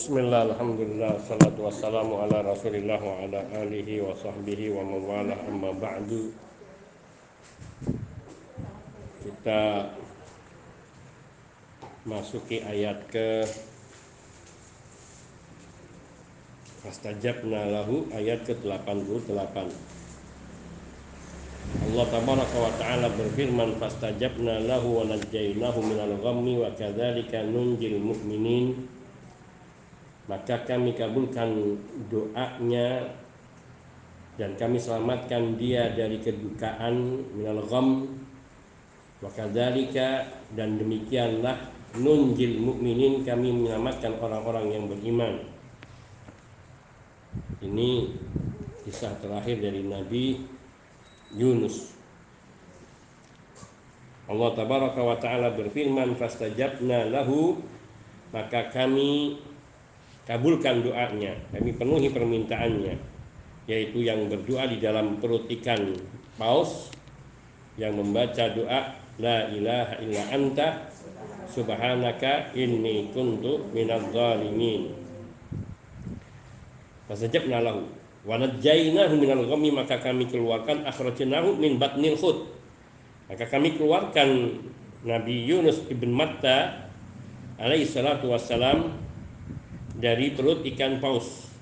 Bismillah, Alhamdulillah, salatu wassalamu ala rasulillah wa ala alihi wa sahbihi wa mawalah amma ba'du. Kita masuki ayat ke Fastajabna lahu ayat ke-88. Allah tabaraka wa ta'ala berfirman fastajabna lahu wa najjaynahu minal ghammi wa kadzalika nunjil mu'minin maka kami kabulkan doanya dan kami selamatkan dia dari kedukaan minal gham. Wa kadzalika dan demikianlah nunjil mukminin kami menyelamatkan orang-orang yang beriman. Ini kisah terakhir dari Nabi Yunus. Allah tabaraka wa taala berfirman fastajabna lahu maka kami kabulkan doanya. Kami penuhi permintaannya yaitu yang berdoa di dalam perut ikan paus yang membaca doa la ilaha illa anta subhanaka inni kuntu minadz zalimin. Fastajabna lahu wa najjaynahu minal ghammi maka kami keluarkan akhrajnahu min batnil khut. Maka kami keluarkan Nabi Yunus ibn Matta alaihi salatu wassalam dari perut ikan paus.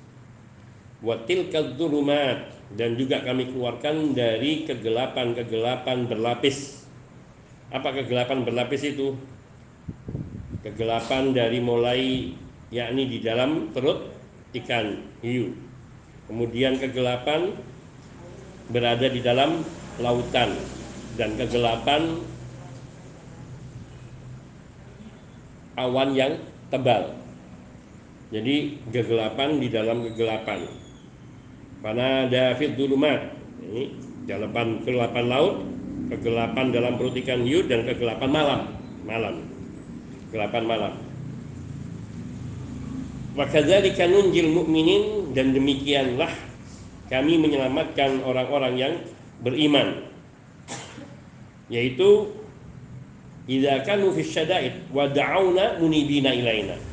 Watil kadzurumat dan juga kami keluarkan dari kegelapan-kegelapan berlapis. Apa kegelapan berlapis itu? Kegelapan dari mulai yakni di dalam perut ikan hiu. Kemudian kegelapan berada di dalam lautan. Dan kegelapan awan yang tebal jadi kegelapan di dalam kegelapan. Karena ada fit dulumat. Ini kegelapan kegelapan laut, kegelapan dalam perut ikan hiu dan kegelapan malam. Malam. Kegelapan malam. Wakadzalika nunjil mukminin dan demikianlah kami menyelamatkan orang-orang yang beriman. Yaitu idza kanu fi syada'id wa da'auna munibina ilaina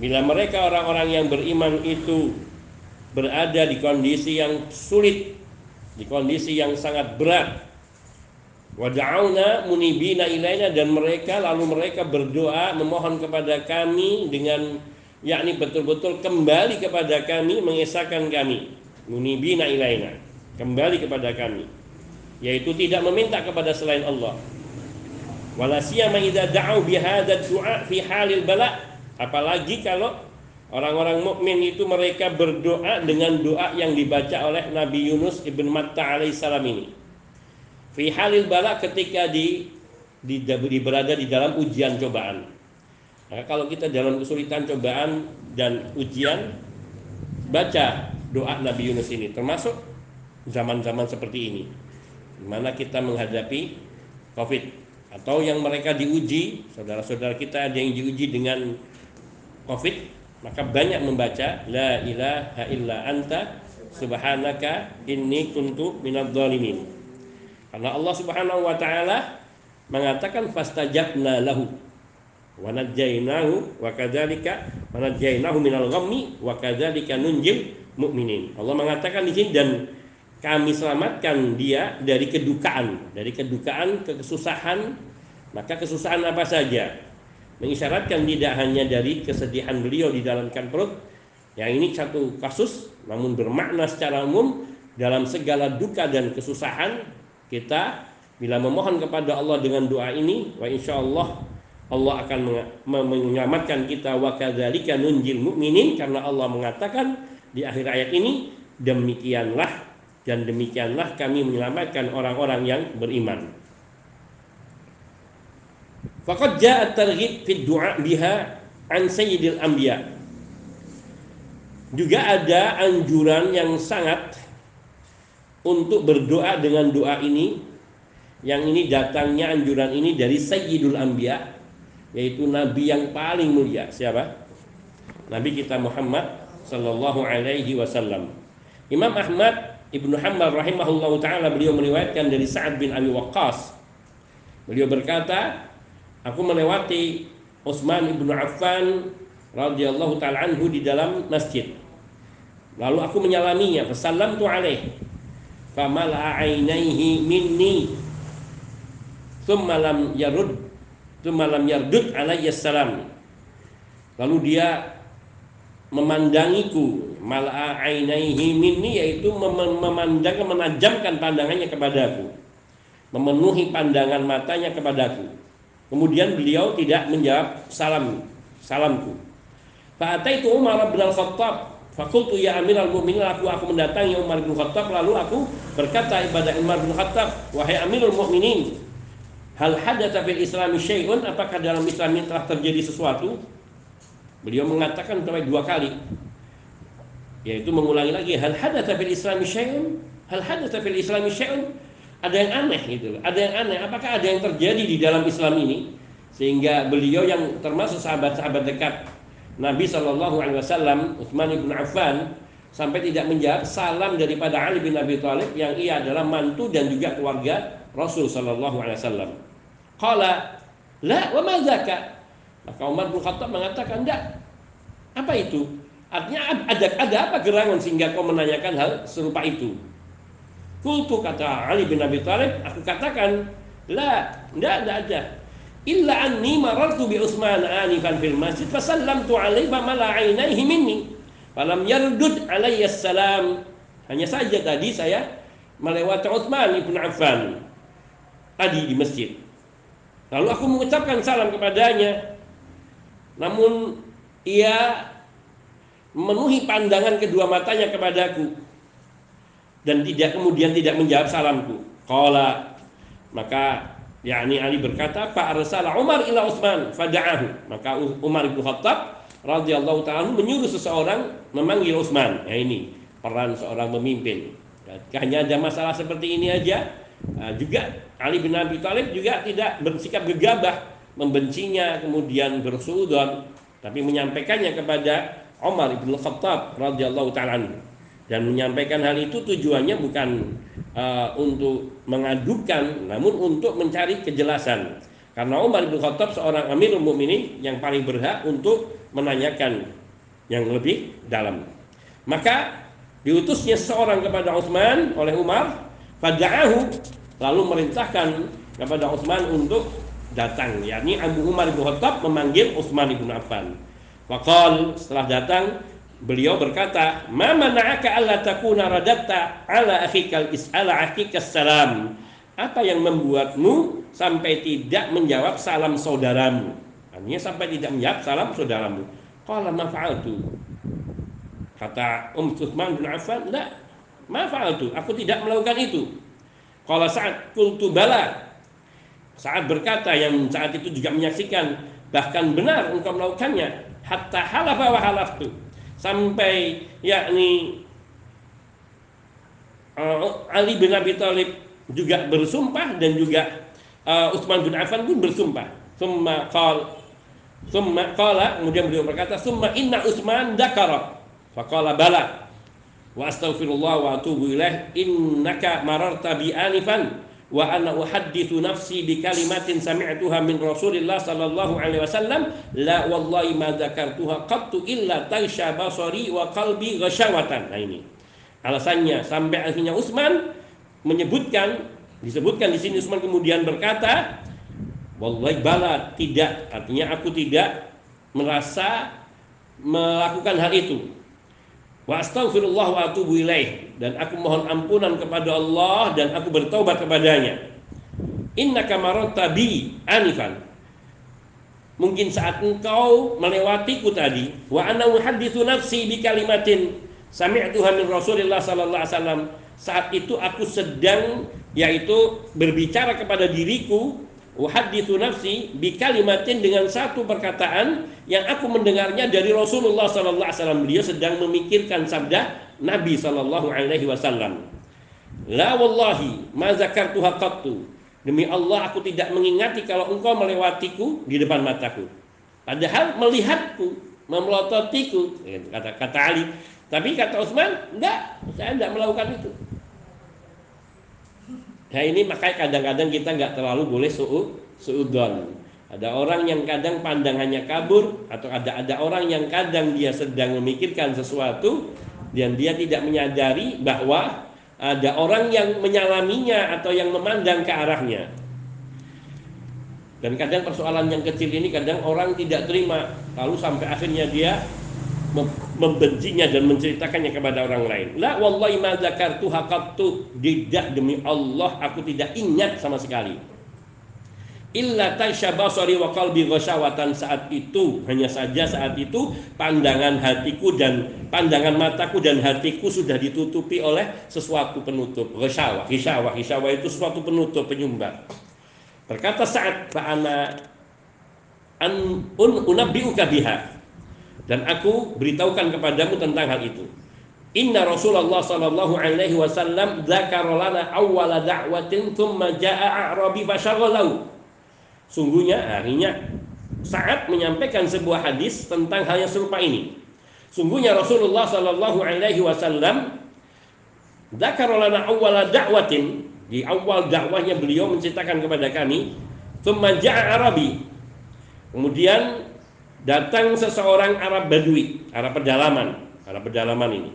Bila mereka orang-orang yang beriman itu berada di kondisi yang sulit, di kondisi yang sangat berat, wada'auna munibina ilaina dan mereka lalu mereka berdoa memohon kepada kami dengan yakni betul-betul kembali kepada kami mengesahkan kami. Munibina ilaina kembali kepada kami. Yaitu tidak meminta kepada selain Allah. Wala siyama idza da'u bihadza du'a fi halil bala' Apalagi kalau orang-orang mukmin itu mereka berdoa dengan doa yang dibaca oleh Nabi Yunus ibn Matta alaihissalam ini. Fi halil bala ketika di, di, di berada di dalam ujian cobaan. Nah, kalau kita dalam kesulitan cobaan dan ujian baca doa Nabi Yunus ini termasuk zaman-zaman seperti ini di mana kita menghadapi Covid atau yang mereka diuji saudara-saudara kita ada yang diuji dengan Covid maka banyak membaca la ilaha illa anta subhanaka inni kuntu minadz zalimin. Karena Allah Subhanahu wa taala mengatakan fastajabna lahu wa najjaynahu wa kadzalika wa najjaynahu minal ghammi wa kadzalika nunjil mukminin. Allah mengatakan di sini dan kami selamatkan dia dari kedukaan, dari kedukaan, kesusahan, maka kesusahan apa saja mengisyaratkan tidak hanya dari kesedihan beliau di dalam ikan perut yang ini satu kasus namun bermakna secara umum dalam segala duka dan kesusahan kita bila memohon kepada Allah dengan doa ini wa insya Allah Allah akan menyelamatkan kita wa kadzalika nunjil mukminin karena Allah mengatakan di akhir ayat ini demikianlah dan demikianlah kami menyelamatkan orang-orang yang beriman. Faqad ja'a targhib fi du'a biha an sayyidil anbiya. Juga ada anjuran yang sangat untuk berdoa dengan doa ini yang ini datangnya anjuran ini dari Sayyidul Anbiya yaitu nabi yang paling mulia siapa? Nabi kita Muhammad sallallahu alaihi wasallam. Imam Ahmad Ibnu Hanbal rahimahullahu taala beliau meriwayatkan dari Sa'ad bin Abi Waqqas. Beliau berkata, Aku melewati Utsman ibnu Affan radhiyallahu taala anhu di dalam masjid. Lalu aku menyalaminya, tu alaih. Famala ainaihi minni. Thumma lam yarud thumma lam yardud alayya salam. Lalu dia memandangiku mala'a ainaihi minni yaitu memandang menajamkan pandangannya kepadaku memenuhi pandangan matanya kepadaku kemudian beliau tidak menjawab salam salamku. Itu Umar bin Al-Khattab. Fakultu ya Amirul Mukminin aku aku mendatangi Umar bin Khattab lalu aku berkata kepada Umar bin Khattab wahai Amirul Mukminin hal hadatsa fil Islam syai'un? Apakah dalam Islam ini telah terjadi sesuatu? Beliau mengatakan sampai dua kali yaitu mengulangi lagi hal hadatsa fil Islam syai'un? Hal hadatsa fil Islam syai'un ada yang aneh gitu ada yang aneh apakah ada yang terjadi di dalam Islam ini sehingga beliau yang termasuk sahabat-sahabat dekat Nabi Shallallahu Alaihi Wasallam Utsman bin Affan sampai tidak menjawab salam daripada Ali bin Abi Thalib yang ia adalah mantu dan juga keluarga Rasul Shallallahu Alaihi Wasallam. Kala la wa ma maka Umar bin Khattab mengatakan, enggak. Apa itu? Artinya ada ada apa gerangan sehingga kau menanyakan hal serupa itu? Kultu kata Ali bin Abi Thalib, aku katakan, la, enggak, enggak ada. Illa anni marartu bi Utsman anifan fil masjid fasallamtu alaihi fa mala ainaihi minni. Falam yardud alayya salam. Hanya saja tadi saya melewati Utsman ibn Affan tadi di masjid. Lalu aku mengucapkan salam kepadanya. Namun ia memenuhi pandangan kedua matanya kepadaku dan tidak kemudian tidak menjawab salamku. Qala maka yakni Ali berkata fa arsala Umar ila Utsman fada'ahu. Maka Umar bin Khattab radhiyallahu taala menyuruh seseorang memanggil Utsman. Ya ini peran seorang pemimpin. Hanya ada masalah seperti ini aja. Nah, juga Ali bin Abi Thalib juga tidak bersikap gegabah membencinya kemudian bersudon tapi menyampaikannya kepada Umar bin Khattab radhiyallahu taala dan menyampaikan hal itu tujuannya bukan uh, untuk mengadukan namun untuk mencari kejelasan. Karena Umar bin Khattab seorang Amirul Mukminin yang paling berhak untuk menanyakan yang lebih dalam. Maka diutusnya seorang kepada Utsman oleh Umar fada'ahu lalu merintahkan kepada Utsman untuk datang. Yakni Abu Umar bin Khattab memanggil Utsman bin Affan. Faqal setelah datang beliau berkata, "Ma mana'aka alla takuna radatta ala akhikal is'ala akhikas salam?" Apa yang membuatmu sampai tidak menjawab salam saudaramu? Artinya sampai tidak menjawab salam saudaramu. Qala ma fa'altu. Kata Um Utsman bin Affan, "La, ma fa'altu. Aku tidak melakukan itu." Qala Sa'ad qultu bala saat berkata yang saat itu juga menyaksikan bahkan benar engkau melakukannya hatta halafa wa halaftu sampai yakni uh, Ali bin Abi Thalib juga bersumpah dan juga uh, Utsman bin Affan pun bersumpah. Summa qal summa qala kemudian beliau berkata summa inna Utsman dakara faqala bala wa astaghfirullah wa atubu ilaih innaka mararta bi anifan wa ana uhaddithu nafsi bi kalimatin sami'tuha min Rasulillah sallallahu alaihi wasallam la wallahi ma dzakartuha qattu illa taisha basari wa qalbi ghasyawatan. Nah ini. Alasannya sampai akhirnya Utsman menyebutkan disebutkan di sini Utsman kemudian berkata wallahi bala tidak artinya aku tidak merasa melakukan hal itu Wa astaghfirullah wa atubu ilaih dan aku mohon ampunan kepada Allah dan aku bertobat kepadanya. Innaka mararta bi anifan. Mungkin saat engkau melewatiku tadi wa ana uhadditsu nafsi bi kalimatin sami'tuha min Rasulillah sallallahu alaihi wasallam. Saat itu aku sedang yaitu berbicara kepada diriku Uhadithu nafsi bi kalimatin dengan satu perkataan yang aku mendengarnya dari Rasulullah sallallahu alaihi wasallam. Beliau sedang memikirkan sabda Nabi sallallahu alaihi wasallam. La wallahi ma zakartuha qattu. Demi Allah aku tidak mengingati kalau engkau melewatiku di depan mataku. Padahal melihatku, memelototiku, kata kata Ali. Tapi kata Utsman, enggak, saya tidak melakukan itu. Nah ini makanya kadang-kadang kita nggak terlalu boleh suud suudon. Ada orang yang kadang pandangannya kabur atau ada ada orang yang kadang dia sedang memikirkan sesuatu dan dia tidak menyadari bahwa ada orang yang menyalaminya atau yang memandang ke arahnya. Dan kadang persoalan yang kecil ini kadang orang tidak terima, lalu sampai akhirnya dia membencinya dan menceritakannya kepada orang lain. La wallahi ma zakartu haqattu tidak demi Allah aku tidak ingat sama sekali. Illa tasyabasari wa qalbi ghasyawatan saat itu hanya saja saat itu pandangan hatiku dan pandangan mataku dan hatiku sudah ditutupi oleh sesuatu penutup. Ghasyawah hisyawah hisyawah itu sesuatu penutup penyumbat. Berkata saat fa'ana an un unabbiuka biha dan aku beritahukan kepadamu tentang hal itu. Inna Rasulullah sallallahu alaihi wasallam dzakara lana awwala da'watin thumma jaa'a a'rabi fasyaghalahu Sungguhnya akhirnya saat menyampaikan sebuah hadis tentang hal yang serupa ini. Sungguhnya Rasulullah Shallallahu Alaihi Wasallam Dakarolana awal dakwatin di awal dakwahnya beliau menceritakan kepada kami Tumaja Arabi. Kemudian datang seseorang Arab Badui Arab pedalaman Arab pedalaman ini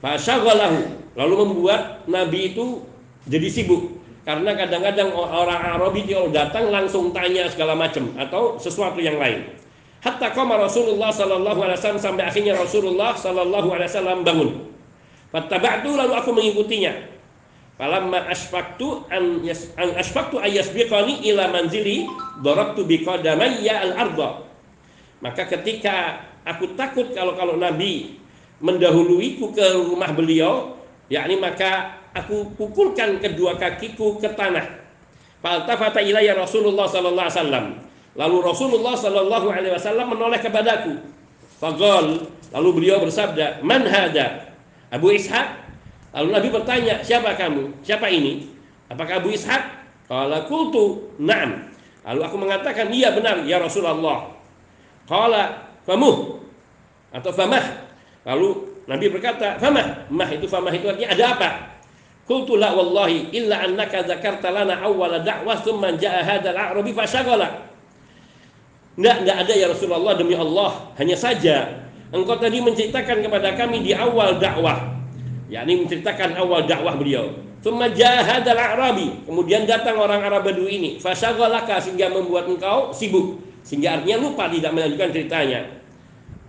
Fasyaghalahu Lalu membuat Nabi itu jadi sibuk karena kadang-kadang orang Arabi kalau datang langsung tanya segala macam atau sesuatu yang lain. Hatta koma Rasulullah sallallahu alaihi wasallam sampai akhirnya Rasulullah sallallahu alaihi wasallam bangun. Fattaba'tu lalu aku mengikutinya. Falamma asfaktu an an asfaktu ayasbiqani ila manzili darabtu biqadamayya al-ardha. Maka ketika aku takut kalau kalau Nabi mendahuluiku ke rumah beliau, yakni maka aku pukulkan kedua kakiku ke tanah. Faltafata ilayya Rasulullah sallallahu alaihi wasallam. Lalu Rasulullah sallallahu alaihi wasallam menoleh kepadaku. Faqal, lalu beliau bersabda, "Man hada?" Abu Ishaq. Lalu Nabi bertanya, "Siapa kamu? Siapa ini?" Apakah Abu Ishaq? Qala qultu, "Na'am." Lalu aku mengatakan, "Iya benar, ya Rasulullah." Qala, "Famuh." Atau famah. Lalu Nabi berkata, "Famah." Mah itu famah itu artinya ada apa? Qultu la wallahi illa annaka dzakarta lana awwala da'wah thumma ja'a hadzal a'rabi fasyaghala. Enggak, enggak ada ya Rasulullah demi Allah. Hanya saja engkau tadi menceritakan kepada kami di awal dakwah. yakni menceritakan awal dakwah beliau. Thumma ja'a hadzal a'rabi. Kemudian datang orang Arab Badui ini, fasyaghalaka sehingga membuat engkau sibuk. Sehingga artinya lupa tidak melanjutkan ceritanya.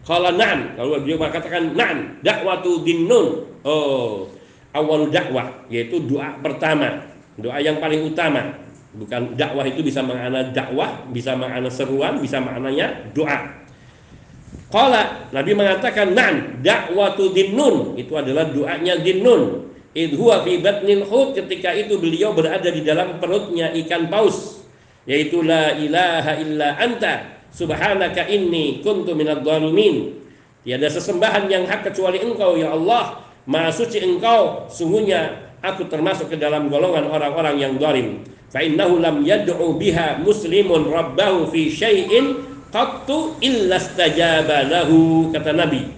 Qala na'am. Lalu beliau mengatakan na'am, dakwatu dinnun. Oh, awal dakwah yaitu doa pertama. Doa yang paling utama. Bukan dakwah itu bisa makna dakwah bisa makna seruan bisa maknanya doa. Qala Nabi mengatakan nan dakwatu dinnun itu adalah doanya dinnun idhuwa fi batnil ketika itu beliau berada di dalam perutnya ikan paus yaitu la ilaha illa anta subhanaka inni kuntu minadh dhalimin tiada sesembahan yang hak kecuali engkau ya Allah Maha suci engkau, sungguhnya aku termasuk ke dalam golongan orang-orang yang zalim. Fa innahu lam yad'u biha muslimun rabbahu fi syai'in qattu illa istajaba lahu kata Nabi.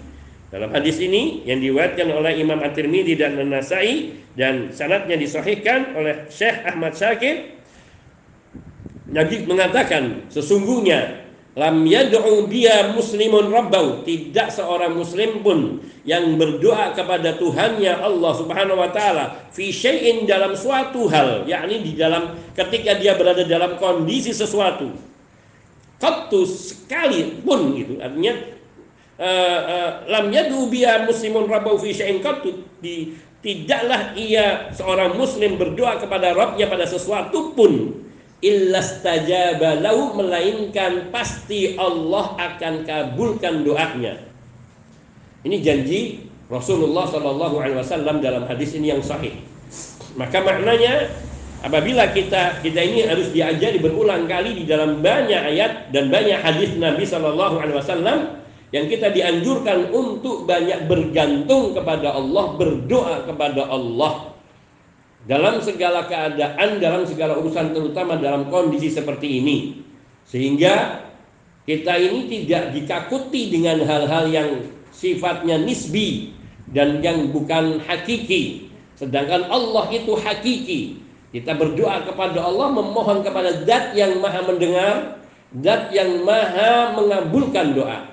Dalam hadis ini yang diriwayatkan oleh Imam At-Tirmidzi dan An-Nasa'i dan sanadnya disahihkan oleh Syekh Ahmad Syakir Nabi mengatakan sesungguhnya lam yad'u dia muslimun rabbau. Tidak seorang muslim pun yang berdoa kepada Tuhannya Allah Subhanahu wa taala fi syai'in dalam suatu hal yakni di dalam ketika dia berada dalam kondisi sesuatu. Qattu sekali pun gitu artinya uh, uh, lam yad'u dia muslimun rabbau fi syai'in. Qattu di tidaklah ia seorang muslim berdoa kepada Rabbnya pada sesuatu pun illastajaba lahu melainkan pasti Allah akan kabulkan doanya. Ini janji Rasulullah Wasallam dalam hadis ini yang sahih. Maka maknanya apabila kita kita ini harus diajari berulang kali di dalam banyak ayat dan banyak hadis Nabi Shallallahu Alaihi Wasallam yang kita dianjurkan untuk banyak bergantung kepada Allah, berdoa kepada Allah dalam segala keadaan, dalam segala urusan terutama dalam kondisi seperti ini. Sehingga kita ini tidak dikakuti dengan hal-hal yang sifatnya nisbi dan yang bukan hakiki. Sedangkan Allah itu hakiki. Kita berdoa kepada Allah memohon kepada zat yang maha mendengar, zat yang maha mengabulkan doa.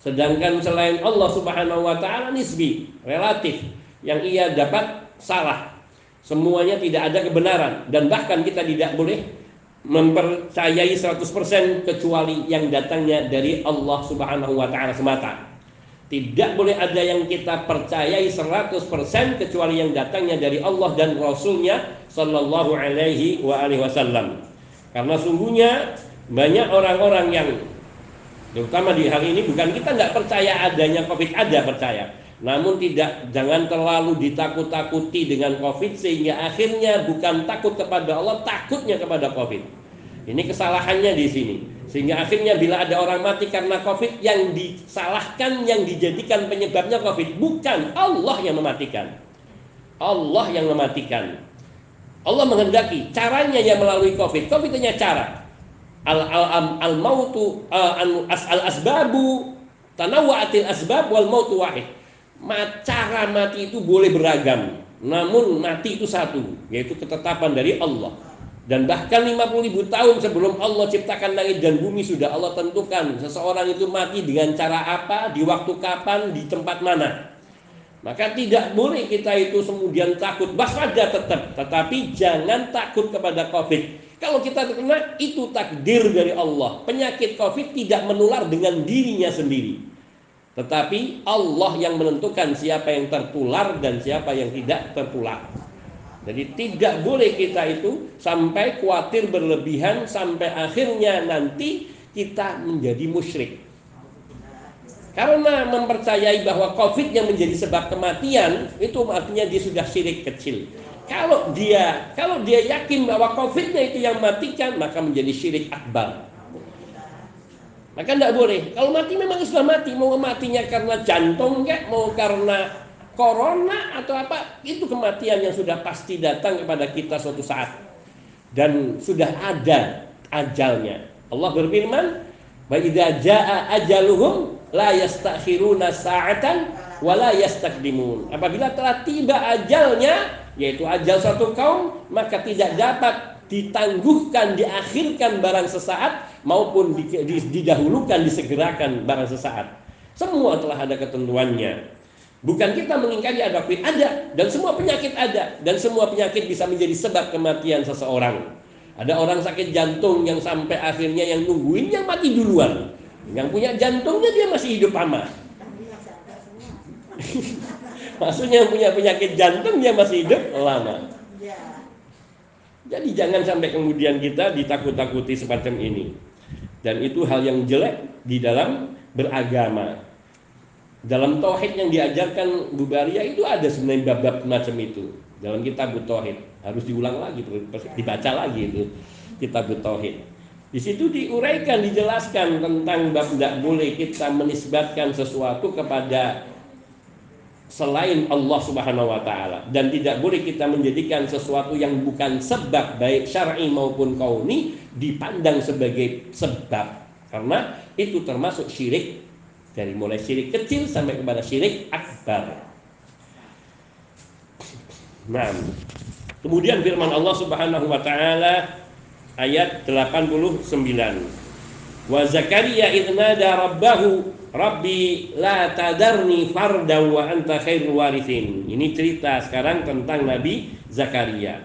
Sedangkan selain Allah Subhanahu wa taala nisbi, relatif yang ia dapat salah. Semuanya tidak ada kebenaran dan bahkan kita tidak boleh mempercayai 100% kecuali yang datangnya dari Allah Subhanahu wa taala semata. Tidak boleh ada yang kita percayai 100% kecuali yang datangnya dari Allah dan Rasulnya Sallallahu alaihi wa alihi wasallam. Karena sungguhnya banyak orang-orang yang terutama di hari ini bukan kita nggak percaya adanya COVID ada percaya namun tidak jangan terlalu ditakut-takuti dengan COVID sehingga akhirnya bukan takut kepada Allah takutnya kepada COVID. Ini kesalahannya di sini. Sehingga akhirnya bila ada orang mati karena COVID yang disalahkan yang dijadikan penyebabnya COVID bukan Allah yang mematikan. Allah yang mematikan. Allah menghendaki caranya yang melalui COVID. COVID punya cara. Al al al, mautu al, al asbabu tanawwa'atil asbab wal mautu wahid. Cara mati itu boleh beragam, namun mati itu satu, yaitu ketetapan dari Allah. Dan bahkan 50 ribu tahun sebelum Allah ciptakan langit dan bumi sudah Allah tentukan seseorang itu mati dengan cara apa, di waktu kapan, di tempat mana. Maka tidak boleh kita itu kemudian takut, waspada tetap, tetapi jangan takut kepada COVID kalau kita terkena itu takdir dari Allah. Penyakit Covid tidak menular dengan dirinya sendiri. Tetapi Allah yang menentukan siapa yang tertular dan siapa yang tidak tertular. Jadi tidak boleh kita itu sampai khawatir berlebihan sampai akhirnya nanti kita menjadi musyrik. Karena mempercayai bahwa Covid yang menjadi sebab kematian itu artinya dia sudah syirik kecil. Kalau dia kalau dia yakin bahwa COVID-nya itu yang matikan, maka menjadi syirik akbar. Maka tidak boleh. Kalau mati memang sudah mati, mau matinya karena jantung enggak, mau karena corona atau apa, itu kematian yang sudah pasti datang kepada kita suatu saat. Dan sudah ada ajalnya. Allah berfirman, "Wa jaa ajaluhum la yastakhiruna sa'atan wa la yastakdimun." Apabila telah tiba ajalnya, yaitu ajal satu kaum maka tidak dapat ditangguhkan diakhirkan barang sesaat maupun didahulukan disegerakan barang sesaat. Semua telah ada ketentuannya. Bukan kita mengingkari ada ada. Dan semua penyakit ada. Dan semua penyakit bisa menjadi sebab kematian seseorang. Ada orang sakit jantung yang sampai akhirnya yang nungguin yang mati duluan. Yang punya jantungnya dia masih hidup lama. Maksudnya yang punya penyakit jantung dia masih hidup lama. Jadi jangan sampai kemudian kita ditakut-takuti semacam ini. Dan itu hal yang jelek di dalam beragama. Dalam tauhid yang diajarkan Bu Baria itu ada sebenarnya bab-bab macam itu. Dalam kitab tauhid harus diulang lagi, dibaca lagi itu kitab tauhid. Di situ diuraikan, dijelaskan tentang bab tidak boleh kita menisbatkan sesuatu kepada selain Allah Subhanahu wa taala dan tidak boleh kita menjadikan sesuatu yang bukan sebab baik syar'i maupun kauni dipandang sebagai sebab karena itu termasuk syirik dari mulai syirik kecil sampai kepada syirik akbar. Nah, kemudian firman Allah Subhanahu wa taala ayat 89. Wa Zakaria idnada rabbahu Rabbi la tadarni fardan wa anta khairul warithin. Ini cerita sekarang tentang Nabi Zakaria.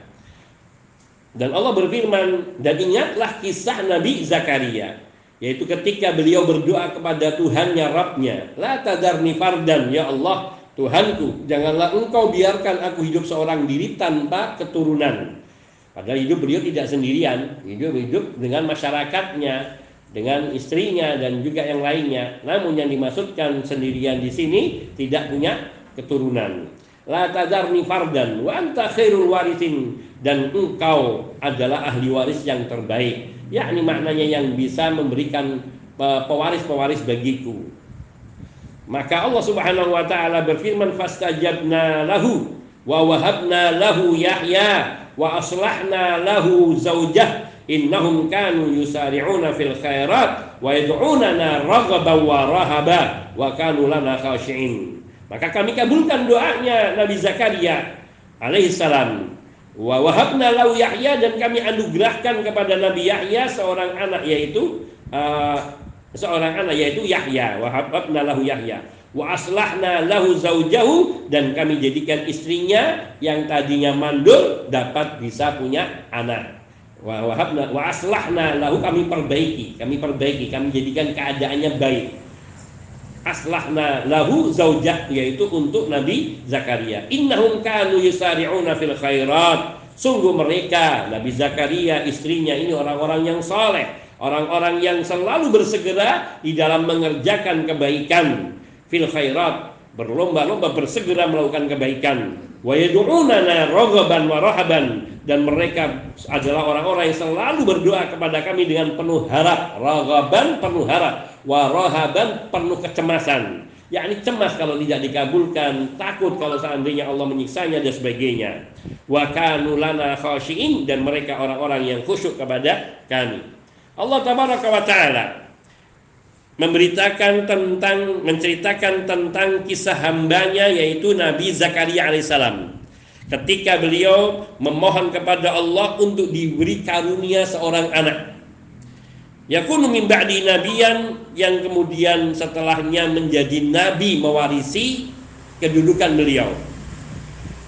Dan Allah berfirman, dan ingatlah kisah Nabi Zakaria. Yaitu ketika beliau berdoa kepada Tuhannya, Rabbnya. La tadarni fardan, ya Allah, Tuhanku, janganlah engkau biarkan aku hidup seorang diri tanpa keturunan. Padahal hidup beliau tidak sendirian, hidup hidup dengan masyarakatnya, dengan istrinya dan juga yang lainnya. Namun yang dimaksudkan sendirian di sini tidak punya keturunan. La tadarni fardan wa anta khairul warithin dan engkau adalah ahli waris yang terbaik. Yakni maknanya yang bisa memberikan pewaris-pewaris bagiku. Maka Allah Subhanahu wa taala berfirman fastajabna lahu wa wahabna lahu Yahya wa aslahna lahu zaujah innahum kanu yusari'una fil khairat wa yad'unana raghaban wa rahaba wa kanu lana khashi'in. Maka kami kabulkan doanya Nabi Zakaria alaihi salam. Wa wahabna lahu Yahya dan kami anugerahkan kepada Nabi Yahya seorang anak yaitu uh, seorang anak yaitu Yahya. Wa hababna lahu Yahya. Wa aslahna lahu zaujahu dan kami jadikan istrinya yang tadinya mandul dapat bisa punya anak wa wahabna wa aslahna lahu kami perbaiki kami perbaiki kami jadikan keadaannya baik. Aslahna lahu zaujah yaitu untuk Nabi Zakaria. Innahum kanu yusari'una fil khairat. Sungguh mereka Nabi Zakaria istrinya ini orang-orang yang soleh. Orang-orang yang selalu bersegera di dalam mengerjakan kebaikan fil khairat berlomba-lomba bersegera melakukan kebaikan. Wa yad'unana wa rahaban. Dan mereka adalah orang-orang yang selalu berdoa kepada kami dengan penuh harap. Raghaban penuh harap. Wa rahaban penuh kecemasan. Yakni cemas kalau tidak dikabulkan, takut kalau seandainya Allah menyiksanya dan sebagainya. Wa kanu lana dan mereka orang-orang yang khusyuk kepada kami. Allah tabaraka wa taala memberitakan tentang menceritakan tentang kisah hambanya yaitu Nabi Zakaria alaihissalam. Ketika beliau memohon kepada Allah untuk diberi karunia seorang anak. Yakunu min ba'di nabiyan yang kemudian setelahnya menjadi nabi mewarisi kedudukan beliau.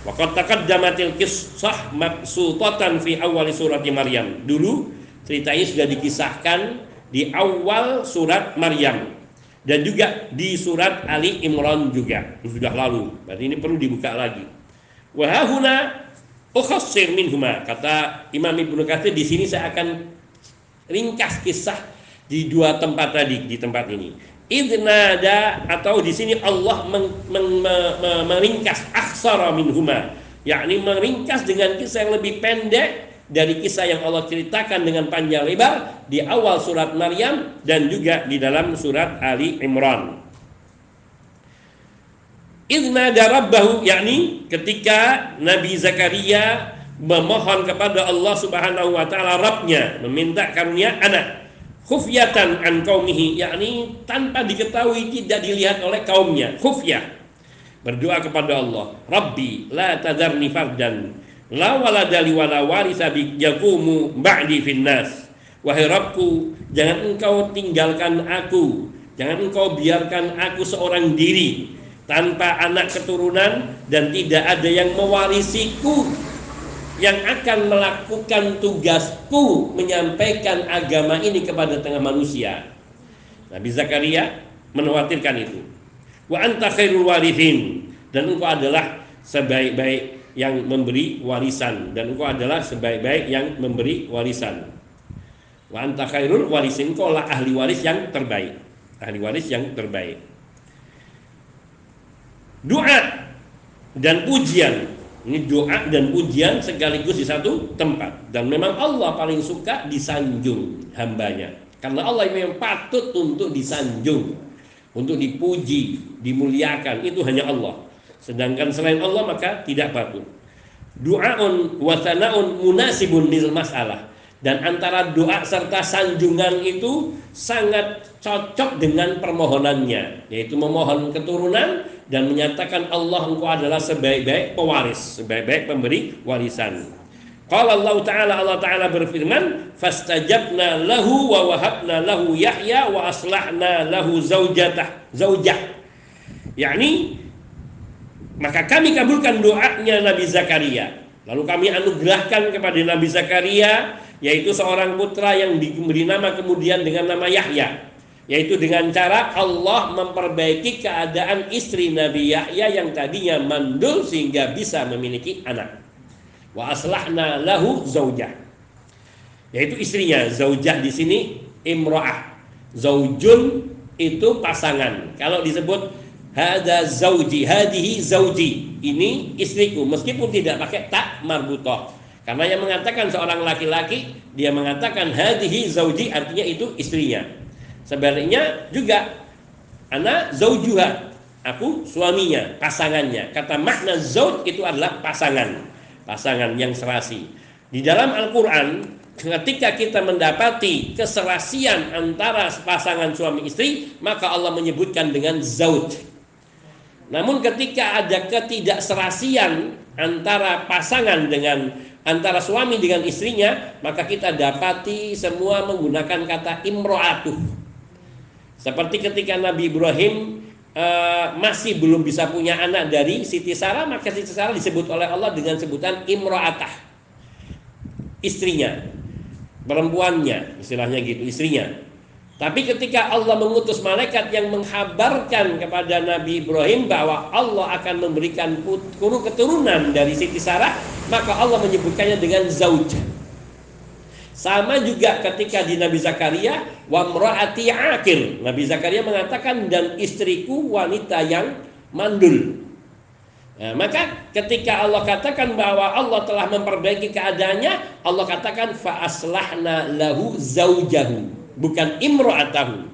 Waqad taqaddamatil kisah fi awal surat Maryam. Dulu Cerita ini sudah dikisahkan di awal surat Maryam dan juga di surat Ali Imran juga sudah lalu. Berarti ini perlu dibuka lagi. Wahuna ukhassir minhuma kata Imam Ibnu Katsir di sini saya akan ringkas kisah di dua tempat tadi di tempat ini. Idnada atau di sini Allah meng, meng, me, me, meringkas aksara minhuma yakni meringkas dengan kisah yang lebih pendek dari kisah yang Allah ceritakan dengan panjang lebar di awal surat Maryam dan juga di dalam surat Ali Imran. Idna darabbahu yakni ketika Nabi Zakaria memohon kepada Allah Subhanahu wa taala Rabbnya meminta karunia anak khufyatan an qaumihi yakni tanpa diketahui tidak dilihat oleh kaumnya khufyah berdoa kepada Allah Rabbi la tadarni fardan La walada li wala warisa bi finnas. Wahai Rabbku, jangan engkau tinggalkan aku, jangan engkau biarkan aku seorang diri tanpa anak keturunan dan tidak ada yang mewarisiku yang akan melakukan tugasku menyampaikan agama ini kepada tengah manusia. Nabi Zakaria menawatirkan itu. Wa anta khairul dan engkau adalah sebaik-baik yang memberi warisan. Dan engkau adalah sebaik-baik yang memberi warisan. Wa anta khairul warisin engkau lah ahli waris yang terbaik. Ahli waris yang terbaik. Doa dan pujian. Ini doa dan pujian sekaligus di satu tempat. Dan memang Allah paling suka disanjung hambanya. Karena Allah memang patut untuk disanjung. Untuk dipuji dimuliakan. Itu hanya Allah Sedangkan selain Allah maka tidak patut. Du'aun wa sana'un munasibun lil masalah. Dan antara doa serta sanjungan itu sangat cocok dengan permohonannya, yaitu memohon keturunan dan menyatakan Allah engkau adalah sebaik-baik pewaris, sebaik-baik pemberi warisan. Qala Allah Ta'ala Allah Ta'ala berfirman, "Fastajabna lahu wa wahabna lahu Yahya wa aslahna lahu zaujatah." Zaujah. Yakni maka kami kabulkan doanya Nabi Zakaria. Lalu kami anugerahkan kepada Nabi Zakaria yaitu seorang putra yang diberi nama kemudian dengan nama Yahya. Yaitu dengan cara Allah memperbaiki keadaan istri Nabi Yahya yang tadinya mandul sehingga bisa memiliki anak. Wa aslahna lahu zaujah. Yaitu istrinya, zaujah di sini imro'ah. Zaujun itu pasangan. Kalau disebut Hada zauji, hadihi zauji. Ini istriku meskipun tidak pakai tak marbutoh. Karena yang mengatakan seorang laki-laki dia mengatakan hadihi zauji artinya itu istrinya. Sebaliknya juga anak zaujuha, aku suaminya, pasangannya. Kata makna zauj itu adalah pasangan, pasangan yang serasi. Di dalam Al-Qur'an ketika kita mendapati keserasian antara pasangan suami istri, maka Allah menyebutkan dengan zauj. Namun ketika ada ketidakserasian antara pasangan dengan antara suami dengan istrinya, maka kita dapati semua menggunakan kata imro'atuh. Seperti ketika Nabi Ibrahim uh, masih belum bisa punya anak dari Siti Sarah, maka Siti Sarah disebut oleh Allah dengan sebutan imro'atah. Istrinya, perempuannya, istilahnya gitu, istrinya. Tapi ketika Allah mengutus malaikat yang menghabarkan kepada Nabi Ibrahim bahwa Allah akan memberikan kuru keturunan dari Siti Sarah, maka Allah menyebutkannya dengan zauj. Sama juga ketika di Nabi Zakaria, wa mraati akir. Nabi Zakaria mengatakan dan istriku wanita yang mandul. Nah, maka ketika Allah katakan bahwa Allah telah memperbaiki keadaannya, Allah katakan fa aslahna lahu zaujahu bukan imro'atahu.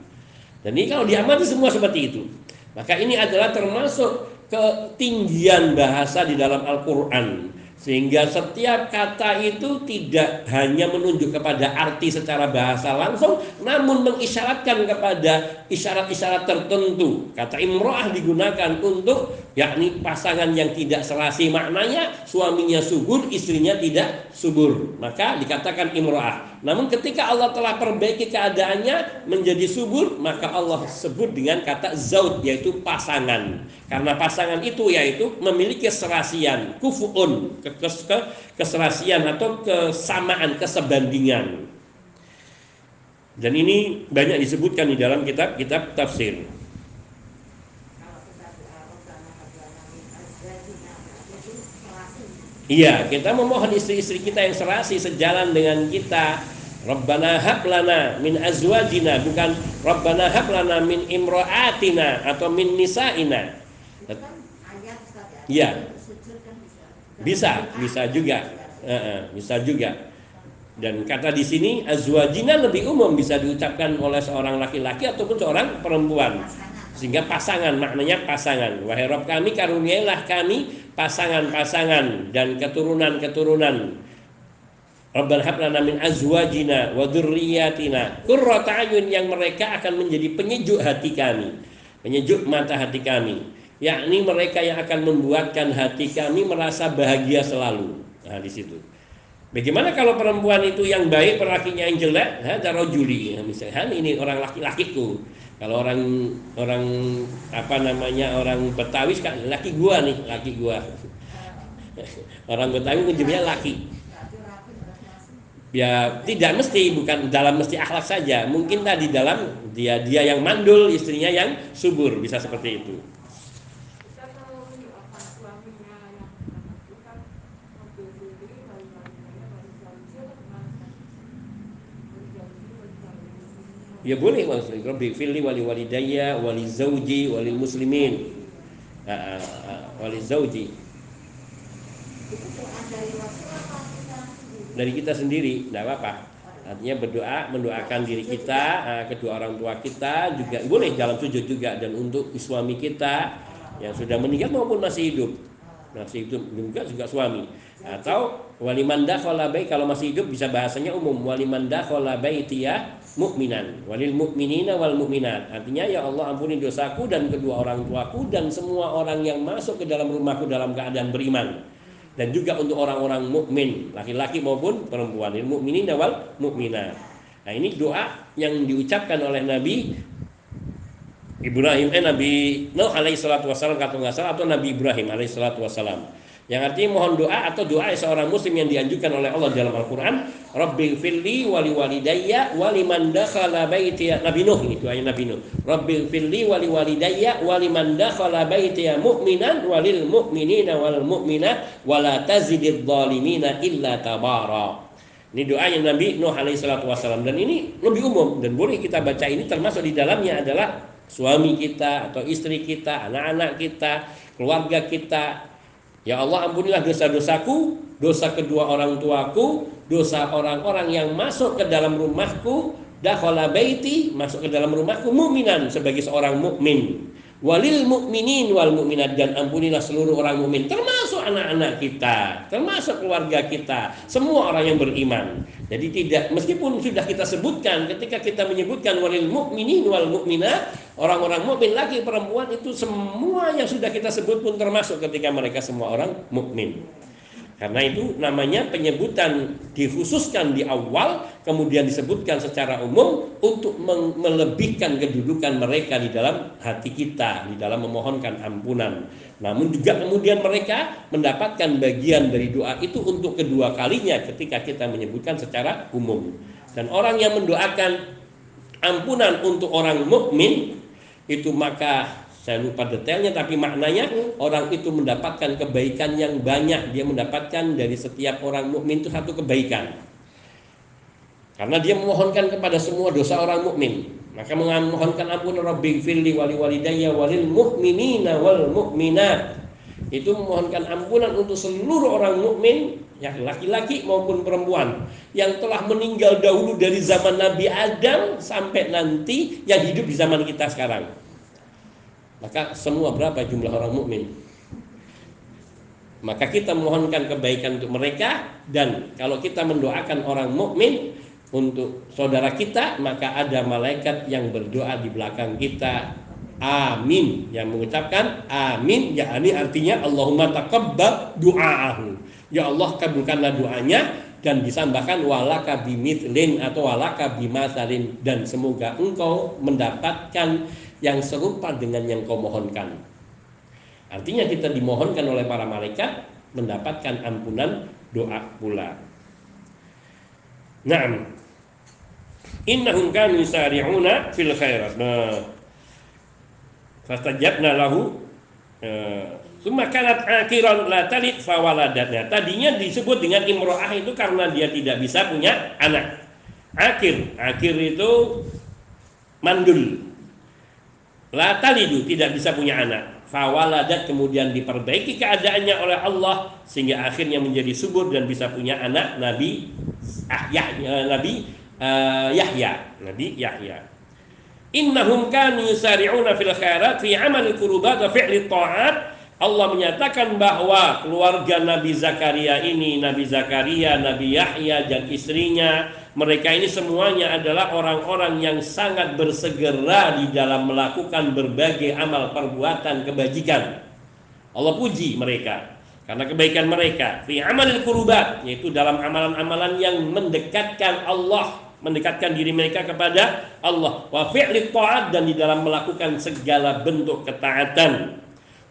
Dan ini kalau diamati semua seperti itu. Maka ini adalah termasuk ketinggian bahasa di dalam Al-Quran. Sehingga setiap kata itu tidak hanya menunjuk kepada arti secara bahasa langsung, namun mengisyaratkan kepada isyarat-isyarat tertentu. Kata imro'ah digunakan untuk yakni pasangan yang tidak serasi maknanya, suaminya subur, istrinya tidak subur. Maka dikatakan imro'ah. Namun ketika Allah telah perbaiki keadaannya menjadi subur, maka Allah sebut dengan kata zaud, yaitu pasangan. Karena pasangan itu yaitu memiliki serasian, kufu'un, kes, ke, keserasian atau kesamaan, kesebandingan. Dan ini banyak disebutkan di dalam kitab-kitab tafsir. Iya, kita memohon istri-istri kita yang serasi sejalan dengan kita. Rabbana hab lana min azwajina bukan Rabbana hab lana min imra'atina atau min nisa'ina. Iya. Bisa, bisa juga. bisa juga. Dan kata di sini azwajina lebih umum bisa diucapkan oleh seorang laki-laki ataupun seorang perempuan. Sehingga pasangan maknanya pasangan. Wahai Rabb kami karuniailah kami pasangan-pasangan dan keturunan-keturunan. Rabbana hab lana min azwajina wa dzurriyyatina qurrata ayun yang mereka akan menjadi penyejuk hati kami, penyejuk mata hati kami yakni mereka yang akan membuatkan hati kami merasa bahagia selalu. Nah, di situ. Bagaimana kalau perempuan itu yang baik, perlakinya yang jelek? Hada rojuli, ya, misalnya ini orang laki-lakiku. Kalau orang orang apa namanya orang Betawi kan laki gua nih, laki gua. Orang Betawi menyebutnya laki. Ya tidak mesti, bukan dalam mesti akhlak saja. Mungkin tadi dalam dia dia yang mandul, istrinya yang subur, bisa seperti itu. Ya boleh Rabbi fili wali walidayya wali zauji wali muslimin. Uh, uh, wali zauji. Dari kita sendiri, tidak apa-apa. Artinya berdoa, mendoakan diri kita, uh, kedua orang tua kita juga boleh dalam sujud juga dan untuk suami kita yang sudah meninggal maupun masih hidup. Masih hidup juga juga suami. Atau wali manda kalau masih hidup bisa bahasanya umum wali manda baitiya mukminan walil mukminina wal mukminat artinya ya Allah ampuni dosaku dan kedua orang tuaku dan semua orang yang masuk ke dalam rumahku dalam keadaan beriman dan juga untuk orang-orang mukmin laki-laki maupun perempuan. Lil mukminina wal mukminat nah ini doa yang diucapkan oleh Nabi Ibrahim eh Nabi Nuh alaihi salatu wasallam kata nggak salah atau Nabi Ibrahim alaihi salatu wasallam yang artinya mohon doa atau doa seorang muslim yang dianjurkan oleh Allah dalam Al-Qur'an, Rabbil firli wali walidayya wali man dakhala baiti Nabi Nuh ini doanya Nabi Nuh. Rabbil firli wali walidayya wali man dakhala baiti mu'minan walil mu'minina wal mu'minat wala tazididz zalimina illa tabara. Ini doanya Nabi Nuh alaihi salatu wasallam dan ini lebih umum dan boleh kita baca ini termasuk di dalamnya adalah suami kita atau istri kita, anak-anak kita, keluarga kita, Ya Allah ampunilah dosa-dosaku, dosa kedua orang tuaku, dosa orang-orang yang masuk ke dalam rumahku, dakhala baiti, masuk ke dalam rumahku mu'minan sebagai seorang mukmin walil mukminin wal mukminat dan ampunilah seluruh orang mukmin termasuk anak-anak kita termasuk keluarga kita semua orang yang beriman. Jadi tidak meskipun sudah kita sebutkan ketika kita menyebutkan walil mukminin wal mukminat orang-orang mukmin laki perempuan itu semua yang sudah kita sebut pun termasuk ketika mereka semua orang mukmin Karena itu namanya penyebutan dikhususkan di awal, kemudian disebutkan secara umum untuk melebihkan kedudukan mereka di dalam hati kita, di dalam memohonkan ampunan. Namun juga kemudian mereka mendapatkan bagian dari doa itu untuk kedua kalinya ketika kita menyebutkan secara umum. Dan orang yang mendoakan ampunan untuk orang mukmin itu maka saya lupa detailnya tapi maknanya orang itu mendapatkan kebaikan yang banyak. Dia mendapatkan dari setiap orang mukmin itu satu kebaikan. Karena dia memohonkan kepada semua dosa orang mukmin. Maka memohonkan ampun Rabbi firli wali walidayya walil mu'minina wal mu'minat. Itu memohonkan ampunan untuk seluruh orang mukmin ya laki-laki maupun perempuan yang telah meninggal dahulu dari zaman Nabi Adam sampai nanti yang hidup di zaman kita sekarang maka semua berapa jumlah orang mukmin? Maka kita mohonkan kebaikan untuk mereka dan kalau kita mendoakan orang mukmin untuk saudara kita, maka ada malaikat yang berdoa di belakang kita. Amin yang mengucapkan amin yakni artinya Allahumma taqabbal du'aahu. Ya Allah kabulkanlah doanya dan disambahkan walaka bimithlin atau walaka bimasalin dan semoga engkau mendapatkan yang serupa dengan yang kau mohonkan. Artinya kita dimohonkan oleh para malaikat mendapatkan ampunan doa pula. Naam. Innahum kanu yusari'una fil khairat. Nah. Fastajabna lahu Suma kanat akhiran la talid fawaladatnya. Tadinya disebut dengan imro'ah itu karena dia tidak bisa punya anak. Akhir, akhir itu mandul, La talidu tidak bisa punya anak. Fawaladat kemudian diperbaiki keadaannya oleh Allah sehingga akhirnya menjadi subur dan bisa punya anak Nabi ah, Yahya, Nabi uh, Yahya, Nabi Yahya. Innahum kanu yusari'una fil khairat fi amal qurubat wa fi'li ta'at. Allah menyatakan bahwa keluarga Nabi Zakaria ini, Nabi Zakaria, Nabi Yahya dan istrinya mereka ini semuanya adalah orang-orang yang sangat bersegera di dalam melakukan berbagai amal perbuatan kebajikan. Allah puji mereka. Karena kebaikan mereka. Fi amalil kurubat yaitu dalam amalan-amalan yang mendekatkan Allah mendekatkan diri mereka kepada Allah. Wa fi'li ta'at dan di dalam melakukan segala bentuk ketaatan.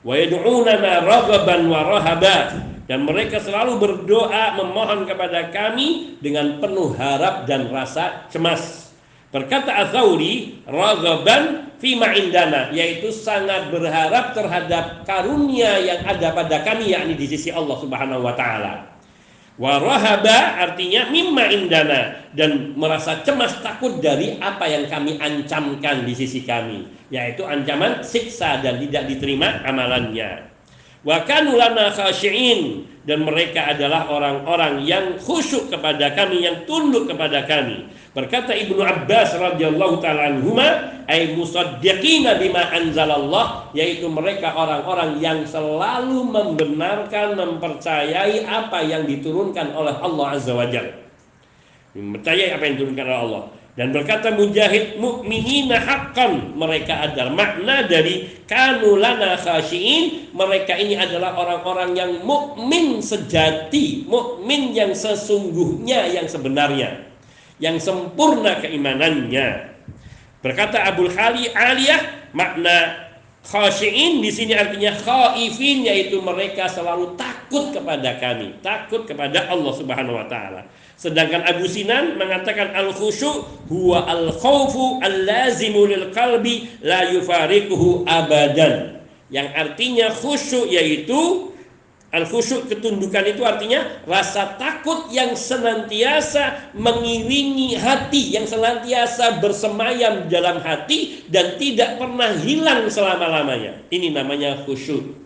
Wa yad'una ma raghaban wa rahaban dan mereka selalu berdoa memohon kepada kami dengan penuh harap dan rasa cemas. Berkata Atsauri, ragaban fima indana, yaitu sangat berharap terhadap karunia yang ada pada kami yakni di sisi Allah Subhanahu wa taala. Warahaba artinya mimma indana dan merasa cemas takut dari apa yang kami ancamkan di sisi kami, yaitu ancaman siksa dan tidak diterima amalannya. Wa kanu dan mereka adalah orang-orang yang khusyuk kepada kami, yang tunduk kepada kami. Berkata Ibnu Abbas radhiyallahu taala anhuma, ay musaddiqina bima anzalallah, yaitu mereka orang-orang yang selalu membenarkan, mempercayai apa yang diturunkan oleh Allah Azza wa Jalla. Mempercayai apa yang diturunkan oleh Allah. Dan berkata mujahid mukminina haqqan mereka adalah makna dari kanu lana mereka ini adalah orang-orang yang mukmin sejati, mukmin yang sesungguhnya yang sebenarnya, yang sempurna keimanannya. Berkata Abdul Khali Aliyah makna khashiin di sini artinya khaifin yaitu mereka selalu takut kepada kami, takut kepada Allah Subhanahu wa taala. Sedangkan Abu Sinan mengatakan al khusyu huwa al khawfu al lazimu lil qalbi la yufariquhu abadan. Yang artinya khusyuk yaitu al khusyuk ketundukan itu artinya rasa takut yang senantiasa mengiringi hati, yang senantiasa bersemayam dalam hati dan tidak pernah hilang selama-lamanya. Ini namanya khusyuk.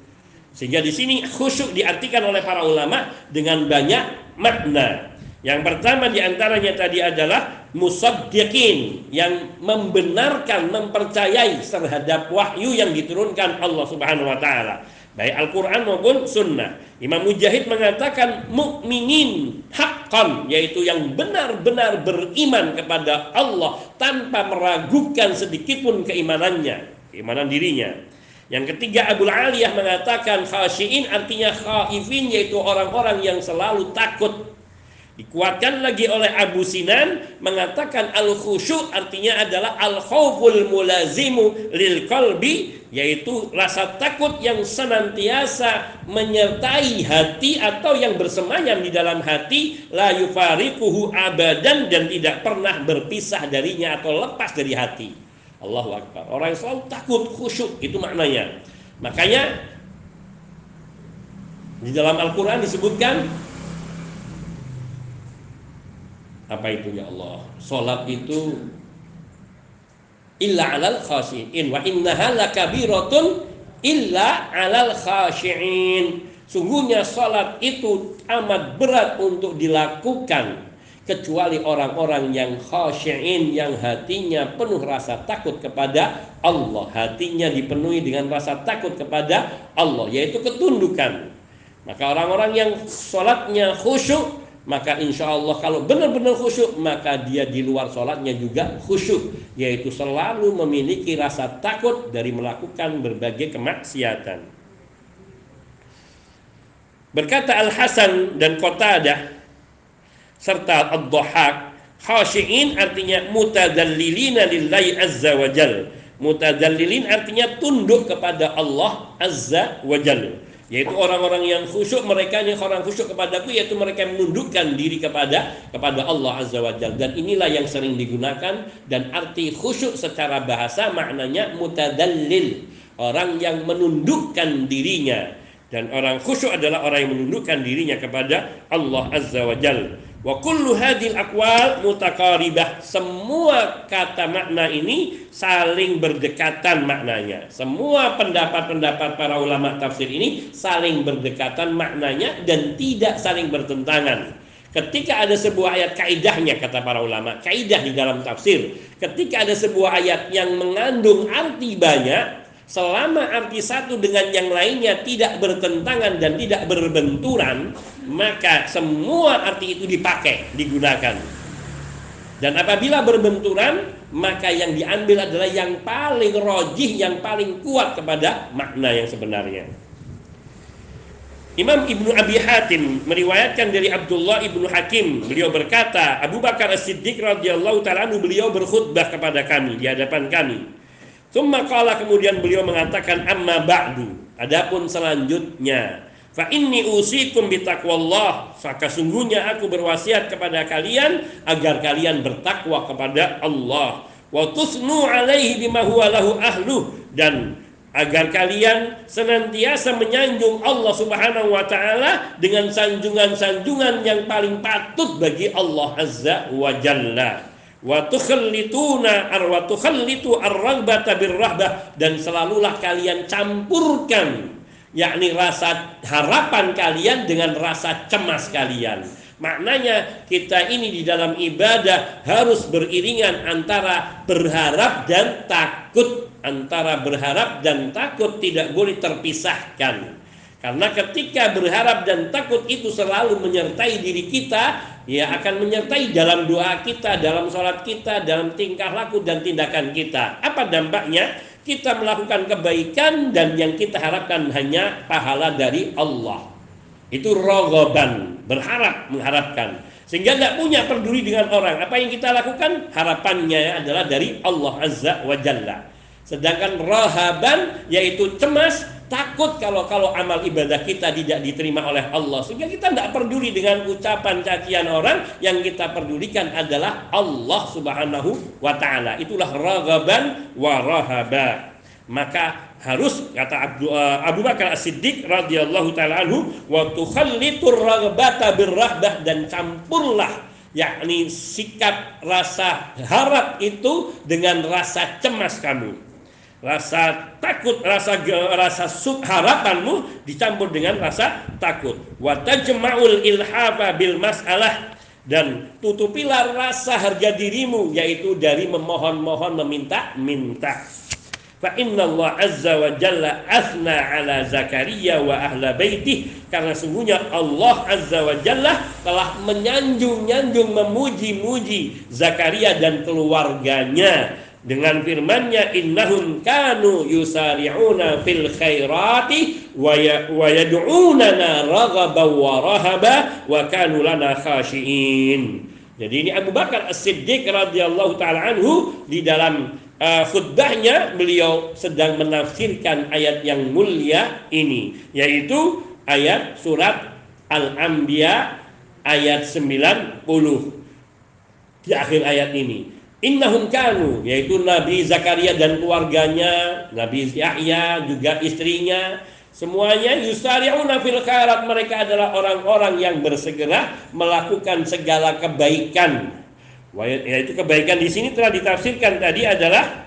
Sehingga di sini khusyuk diartikan oleh para ulama dengan banyak makna. Yang pertama di antaranya tadi adalah musaddiqin yang membenarkan, mempercayai terhadap wahyu yang diturunkan Allah Subhanahu wa taala. Baik Al-Qur'an maupun sunnah. Imam Mujahid mengatakan mukminin haqqan yaitu yang benar-benar beriman kepada Allah tanpa meragukan sedikit pun keimanannya, keimanan dirinya. Yang ketiga Abu Aliyah mengatakan khasyiin artinya khaifin yaitu orang-orang yang selalu takut. Dikuatkan lagi oleh Abu Sinan mengatakan al khusyuk artinya adalah al khauful mulazimu lil qalbi yaitu rasa takut yang senantiasa menyertai hati atau yang bersemayam di dalam hati la yufariquhu abadan dan tidak pernah berpisah darinya atau lepas dari hati. Allahu Akbar. Orang yang selalu takut khusyuk itu maknanya. Makanya di dalam Al-Qur'an disebutkan apa itu ya Allah? Salat itu illa 'alal khashiin wa innaha lakabiratun illa 'alal khashiin. Sungguhnya salat itu amat berat untuk dilakukan kecuali orang-orang yang khasyiin yang hatinya penuh rasa takut kepada Allah hatinya dipenuhi dengan rasa takut kepada Allah yaitu ketundukan maka orang-orang yang sholatnya khusyuk maka insya Allah kalau benar-benar khusyuk maka dia di luar sholatnya juga khusyuk. Yaitu selalu memiliki rasa takut dari melakukan berbagai kemaksiatan. Berkata Al Hasan dan Qatadah serta ad-dhahak khashiin artinya mutadallilina lillahi azza wa jal. Mutadallilin artinya tunduk kepada Allah azza wa jal yaitu orang-orang yang khusyuk mereka yang orang khusyuk kepadaku yaitu mereka yang menundukkan diri kepada kepada Allah azza wa jal dan inilah yang sering digunakan dan arti khusyuk secara bahasa maknanya mutadallil. Orang yang menundukkan dirinya. Dan orang khusyuk adalah orang yang menundukkan dirinya kepada Allah azza wa jalla Wa kullu hadil akwal mutakaribah. Semua kata makna ini saling berdekatan maknanya. Semua pendapat-pendapat para ulama tafsir ini saling berdekatan maknanya dan tidak saling bertentangan. Ketika ada sebuah ayat kaidahnya kata para ulama, kaidah di dalam tafsir. Ketika ada sebuah ayat yang mengandung arti banyak, selama arti satu dengan yang lainnya tidak bertentangan dan tidak berbenturan, maka semua arti itu dipakai, digunakan. Dan apabila berbenturan, maka yang diambil adalah yang paling rojih, yang paling kuat kepada makna yang sebenarnya. Imam Ibnu Abi Hatim meriwayatkan dari Abdullah Ibnu Hakim, beliau berkata, Abu Bakar As-Siddiq radhiyallahu taala beliau berkhutbah kepada kami di hadapan kami. Tsumma qala kemudian beliau mengatakan amma ba'du. Adapun selanjutnya Fa inni usikum bitaqwallah. Maka sungguhnya aku berwasiat kepada kalian agar kalian bertakwa kepada Allah. Wa tusnu alaihi bima huwa lahu ahlu dan agar kalian senantiasa menyanjung Allah Subhanahu wa taala dengan sanjungan-sanjungan yang paling patut bagi Allah Azza wa Jalla wa tukhallituna ar wa tukhallitu ar-raghbata birrahbah dan selalulah kalian campurkan yakni rasa harapan kalian dengan rasa cemas kalian. Maknanya kita ini di dalam ibadah harus beriringan antara berharap dan takut. Antara berharap dan takut tidak boleh terpisahkan. Karena ketika berharap dan takut itu selalu menyertai diri kita, ya akan menyertai dalam doa kita, dalam sholat kita, dalam tingkah laku dan tindakan kita. Apa dampaknya? Kita melakukan kebaikan dan yang kita harapkan hanya pahala dari Allah. Itu rogoban, berharap, mengharapkan. Sehingga tidak punya peduli dengan orang. Apa yang kita lakukan? Harapannya adalah dari Allah Azza wa Jalla. Sedangkan rahaban yaitu cemas, takut kalau kalau amal ibadah kita tidak diterima oleh Allah. Sehingga kita tidak peduli dengan ucapan cacian orang, yang kita pedulikan adalah Allah Subhanahu wa taala. Itulah raghaban wa rahaba. Maka harus kata Abu, uh, Abu Bakar As-Siddiq radhiyallahu taala anhu wa tukhallitur raghbata birrahbah dan campurlah yakni sikap rasa harap itu dengan rasa cemas kamu rasa takut, rasa rasa sub harapanmu dicampur dengan rasa takut. Wa tajma'ul ilhafa bil mas'alah dan tutupilah rasa harga dirimu yaitu dari memohon-mohon meminta-minta. Fa inna Allah azza wa jalla asna ala Zakaria wa ahla baitih karena sungguhnya Allah azza wa jalla telah menyanjung-nyanjung memuji-muji Zakaria dan keluarganya dengan firman-Nya innahum kanu yusari'una fil khairati wa ya, yad'unana raghaban wa rahaba wa kanu lana khashiin. Jadi ini Abu Bakar As-Siddiq radhiyallahu taala anhu di dalam uh, khutbahnya beliau sedang menafsirkan ayat yang mulia ini yaitu ayat surat Al-Anbiya ayat 90 di akhir ayat ini Innahum kanu yaitu Nabi Zakaria dan keluarganya, Nabi Yahya juga istrinya, semuanya yusari'una fil khairat mereka adalah orang-orang yang bersegera melakukan segala kebaikan. Yaitu kebaikan di sini telah ditafsirkan tadi adalah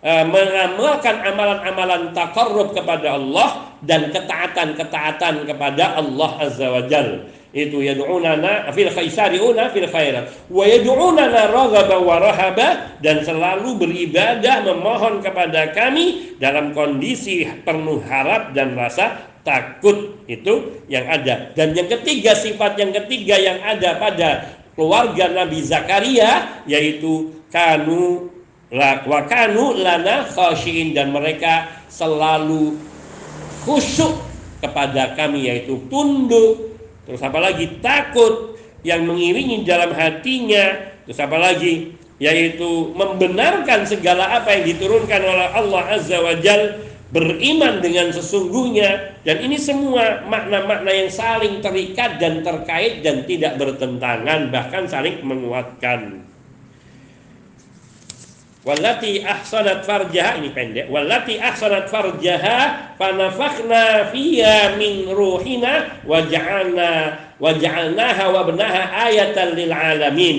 uh, mengamalkan amalan-amalan takarrub kepada Allah dan ketaatan-ketaatan kepada Allah Azza wa Jalla itu yad'unana fil khaisariuna fil khairat. Wa yad'unana raghaba wa rahaba dan selalu beribadah memohon kepada kami dalam kondisi penuh harap dan rasa takut. Itu yang ada. Dan yang ketiga sifat yang ketiga yang ada pada keluarga Nabi Zakaria yaitu kanu wa kanu lana khashiin. Dan mereka selalu khusyuk kepada kami yaitu tunduk Terus apa lagi? Takut yang mengiringi dalam hatinya. Terus apa lagi? Yaitu membenarkan segala apa yang diturunkan oleh Allah Azza wa Jal beriman dengan sesungguhnya dan ini semua makna-makna yang saling terikat dan terkait dan tidak bertentangan bahkan saling menguatkan Wallati ahsanat farjaha ini pendek. Wallati ahsanat farjaha fanafakhna fiha min ruhina wa ja'alna wa ja'alnaha wa benaha ayatan lil alamin.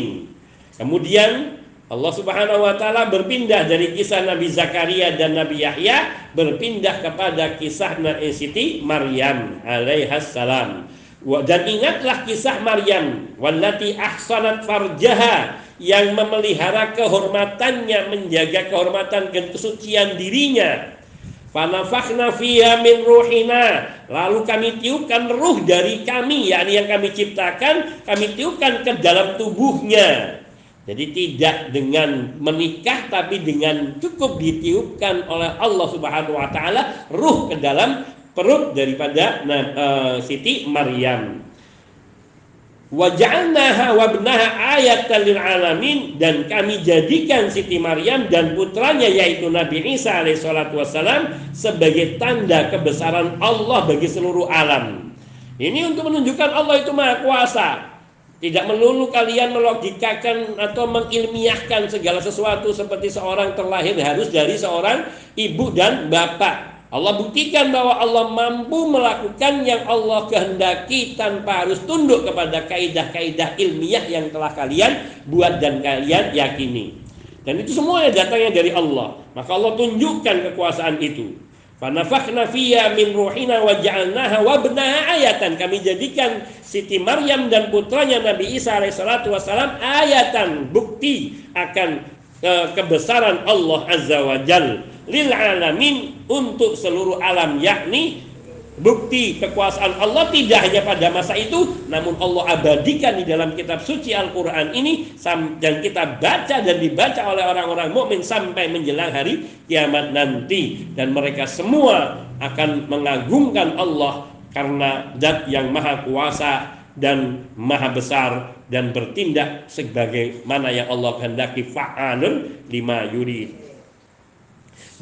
Kemudian Allah Subhanahu wa taala berpindah dari kisah Nabi Zakaria dan Nabi Yahya berpindah kepada kisah Nabi Siti Maryam alaihas salam. Dan ingatlah kisah Maryam wallati ahsanat farjaha yang memelihara kehormatannya, menjaga kehormatan dan kesucian dirinya. Fanafakhna fiha min ruhina. Lalu kami tiupkan ruh dari kami, yakni yang kami ciptakan, kami tiupkan ke dalam tubuhnya. Jadi tidak dengan menikah tapi dengan cukup ditiupkan oleh Allah Subhanahu wa taala ruh ke dalam perut daripada uh, Siti Maryam. Waja'alnaha wabnaha ayatan lil alamin dan kami jadikan Siti Maryam dan putranya yaitu Nabi Isa alaihissalatu wassalam sebagai tanda kebesaran Allah bagi seluruh alam. Ini untuk menunjukkan Allah itu maha kuasa. Tidak melulu kalian melogikakan atau mengilmiahkan segala sesuatu seperti seorang terlahir harus dari seorang ibu dan bapak. Allah buktikan bahwa Allah mampu melakukan yang Allah kehendaki tanpa harus tunduk kepada kaidah-kaidah ilmiah yang telah kalian buat dan kalian yakini. Dan itu semua yang datangnya dari Allah. Maka Allah tunjukkan kekuasaan itu. Fanafakhna fiyya min ruhina wa ja'alnaha wa ayatan. Kami jadikan Siti Maryam dan putranya Nabi Isa alaihissalatu wassalam ayatan bukti akan kebesaran Allah azza wa jalla lil alamin untuk seluruh alam yakni bukti kekuasaan Allah tidak hanya pada masa itu namun Allah abadikan di dalam kitab suci Al-Qur'an ini dan kita baca dan dibaca oleh orang-orang mukmin sampai menjelang hari kiamat nanti. Dan mereka semua akan mengagungkan Allah karena zat yang maha kuasa dan maha besar dan bertindak sebagaimana yang Allah kehendaki fa'alun lima yurid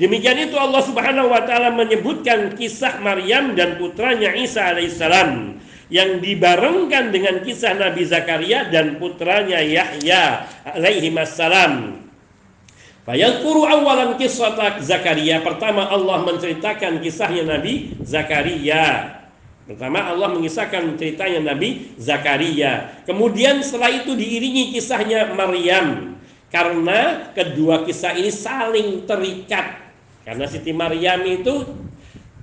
Demikian itu Allah Subhanahu wa taala menyebutkan kisah Maryam dan putranya Isa alaihissalam yang dibarengkan dengan kisah Nabi Zakaria dan putranya Yahya alaihi wassalam. Fayadhkuru awalan kisah Zakaria. Pertama Allah menceritakan kisahnya Nabi Zakaria. Pertama Allah mengisahkan ceritanya Nabi Zakaria. Kemudian setelah itu diiringi kisahnya Maryam. Karena kedua kisah ini saling terikat karena Siti Maryam itu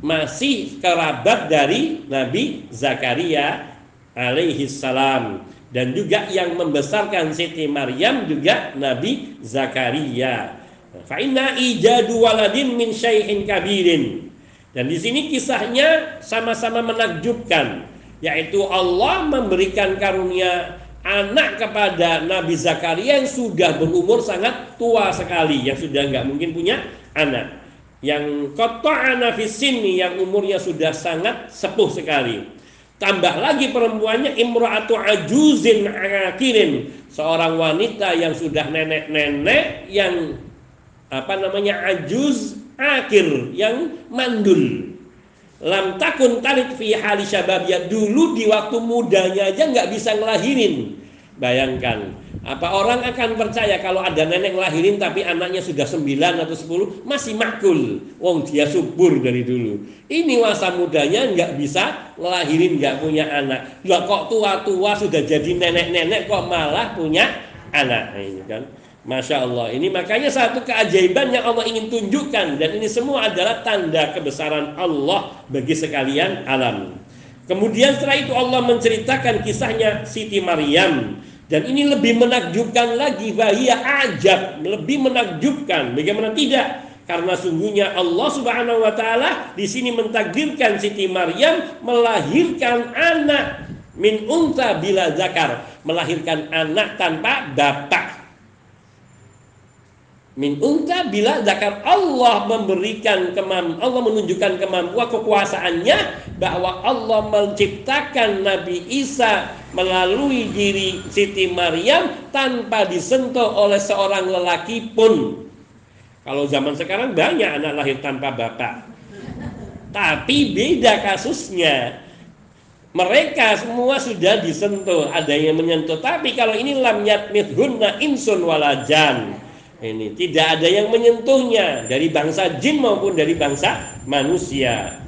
masih kerabat dari Nabi Zakaria alaihi salam dan juga yang membesarkan Siti Maryam juga Nabi Zakaria. Fa inna ijadu waladin min syaihin kabirin. Dan di sini kisahnya sama-sama menakjubkan yaitu Allah memberikan karunia anak kepada Nabi Zakaria yang sudah berumur sangat tua sekali, yang sudah nggak mungkin punya anak. Yang qata'ana sini yang umurnya sudah sangat sepuh sekali. Tambah lagi perempuannya imra'atu ajuzin akirin, seorang wanita yang sudah nenek-nenek yang apa namanya ajuz akhir yang mandul. Lam takun tarik fi hali syababiyah dulu di waktu mudanya aja nggak bisa ngelahirin. Bayangkan apa orang akan percaya kalau ada nenek ngelahirin tapi anaknya sudah 9 atau 10 masih makul. Wong dia subur dari dulu. Ini masa mudanya nggak bisa ngelahirin nggak punya anak. Lah kok tua-tua sudah jadi nenek-nenek kok malah punya anak? Nah, ini kan Masya Allah. Ini makanya satu keajaiban yang Allah ingin tunjukkan. Dan ini semua adalah tanda kebesaran Allah bagi sekalian alam. Kemudian setelah itu Allah menceritakan kisahnya Siti Maryam. Dan ini lebih menakjubkan lagi. Bahaya ajab, lebih menakjubkan. Bagaimana tidak? Karena sungguhnya Allah Subhanahu wa taala di sini mentakdirkan Siti Maryam melahirkan anak min unta bila zakar, melahirkan anak tanpa bapak min unta bila zakat Allah memberikan kemampuan Allah menunjukkan kemampuan kekuasaannya bahwa Allah menciptakan Nabi Isa melalui diri Siti Maryam tanpa disentuh oleh seorang lelaki pun. Kalau zaman sekarang banyak anak lahir tanpa bapak. Tapi beda kasusnya. Mereka semua sudah disentuh ada yang menyentuh. Tapi kalau ini lam yatmithunna insun walajan ini tidak ada yang menyentuhnya dari bangsa jin maupun dari bangsa manusia.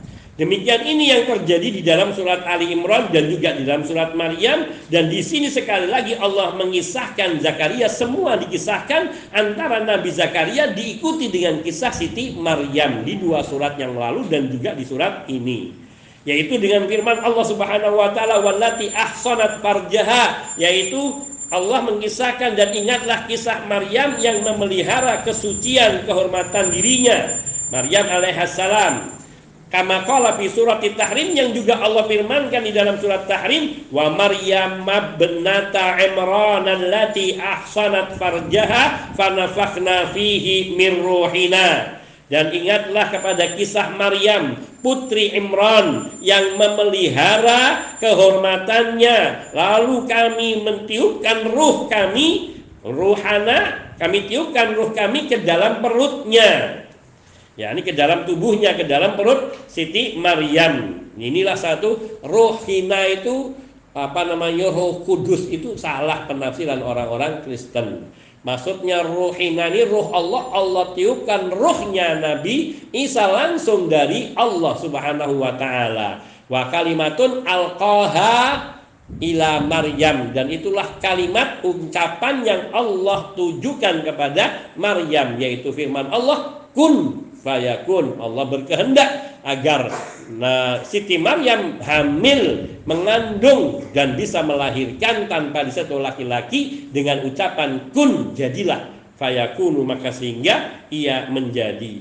Demikian ini yang terjadi di dalam surat Ali Imran dan juga di dalam surat Maryam. Dan di sini sekali lagi Allah mengisahkan Zakaria. Semua dikisahkan antara Nabi Zakaria diikuti dengan kisah Siti Maryam di dua surat yang lalu dan juga di surat ini. Yaitu dengan firman Allah Subhanahu wa taala wallati ahsanat farjaha yaitu Allah mengisahkan dan ingatlah kisah Maryam yang memelihara kesucian kehormatan dirinya. Maryam alaihissalam. Kama qala fi surat Tahrim yang juga Allah firmankan di dalam surat Tahrim wa Maryam mabnata Imran allati ahsanat farjaha fanafakhna fihi min ruhina. Dan ingatlah kepada kisah Maryam putri Imran yang memelihara kehormatannya. Lalu kami mentiupkan ruh kami, ruhana, kami tiupkan ruh kami ke dalam perutnya. Ya, ini ke dalam tubuhnya, ke dalam perut Siti Maryam. Inilah satu rohina itu apa namanya roh kudus itu salah penafsiran orang-orang Kristen. Maksudnya ruhina ini ruh Allah, Allah tiupkan ruhnya Nabi Isa langsung dari Allah subhanahu wa ta'ala. Wa kalimatun alqaha ila Maryam. Dan itulah kalimat ucapan yang Allah tujukan kepada Maryam yaitu firman Allah kun fayakun Allah berkehendak agar nah, Siti Maryam hamil mengandung dan bisa melahirkan tanpa disentuh laki-laki dengan ucapan kun jadilah. Fayakunu maka sehingga ia menjadi.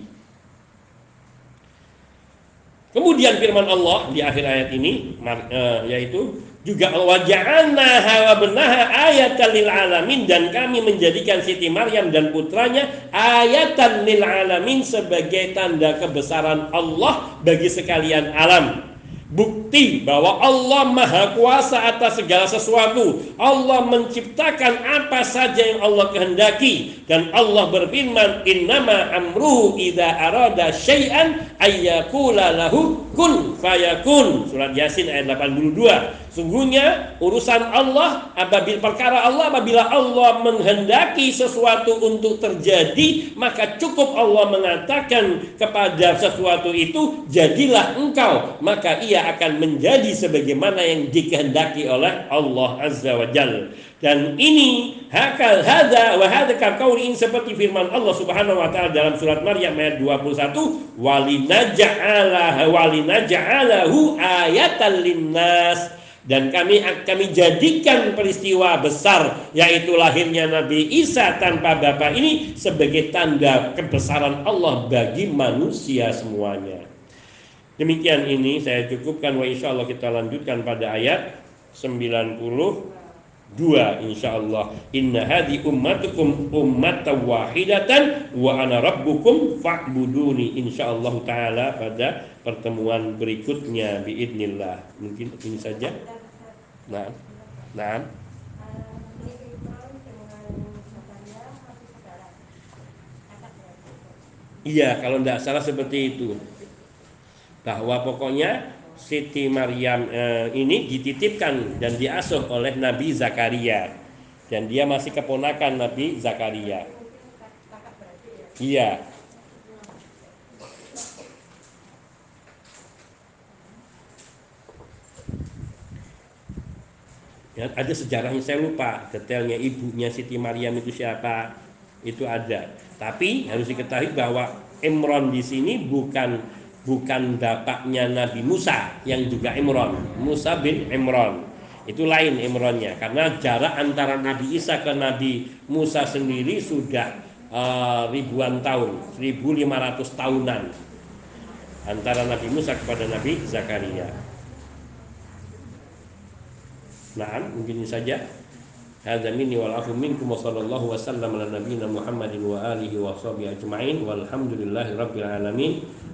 Kemudian firman Allah di akhir ayat ini eh, yaitu juga waja'alna hawa benaha ayatan lil alamin dan kami menjadikan Siti Maryam dan putranya ayatan lil alamin sebagai tanda kebesaran Allah bagi sekalian alam bukti bahwa Allah Maha Kuasa atas segala sesuatu. Allah menciptakan apa saja yang Allah kehendaki dan Allah berfirman, "Innama amruhu idza arada syai'an ayyakula lahu kun fayakun." Surat Yasin ayat 82. Sungguhnya urusan Allah apabila perkara Allah apabila Allah menghendaki sesuatu untuk terjadi maka cukup Allah mengatakan kepada sesuatu itu jadilah engkau maka ia akan menjadi sebagaimana yang dikehendaki oleh Allah Azza wa Jalla. Dan ini hakal hada wa hada kauli seperti firman Allah Subhanahu wa taala dalam surat Maryam ayat 21 walinaja'ala walinaja'alahu ayatan linnas dan kami kami jadikan peristiwa besar yaitu lahirnya Nabi Isa tanpa bapa ini sebagai tanda kebesaran Allah bagi manusia semuanya. Demikian ini saya cukupkan wa insya Allah kita lanjutkan pada ayat 90 dua insyaallah. Inna hadi ummatukum ummatan wahidatan wa ana rabbukum fa'buduni. Insyaallah taala pada pertemuan berikutnya biidnillah. Mungkin ini saja? Nah nah Iya, kalau tidak salah seperti itu. Bahwa pokoknya Siti Maryam eh, ini dititipkan dan diasuh oleh Nabi Zakaria dan dia masih keponakan Nabi Zakaria. Iya. Ya, ada sejarahnya saya lupa detailnya ibunya Siti Maryam itu siapa itu ada. Tapi harus diketahui bahwa Imron di sini bukan bukan bapaknya Nabi Musa yang juga Imron Musa bin Imron itu lain Imronnya karena jarak antara Nabi Isa ke Nabi Musa sendiri sudah uh, ribuan tahun 1500 tahunan antara Nabi Musa kepada Nabi Zakaria nah mungkin ini saja هذا مني والعفو منكم وصلى الله وسلم على نبينا محمد وآله وصحبه أجمعين والحمد لله رب العالمين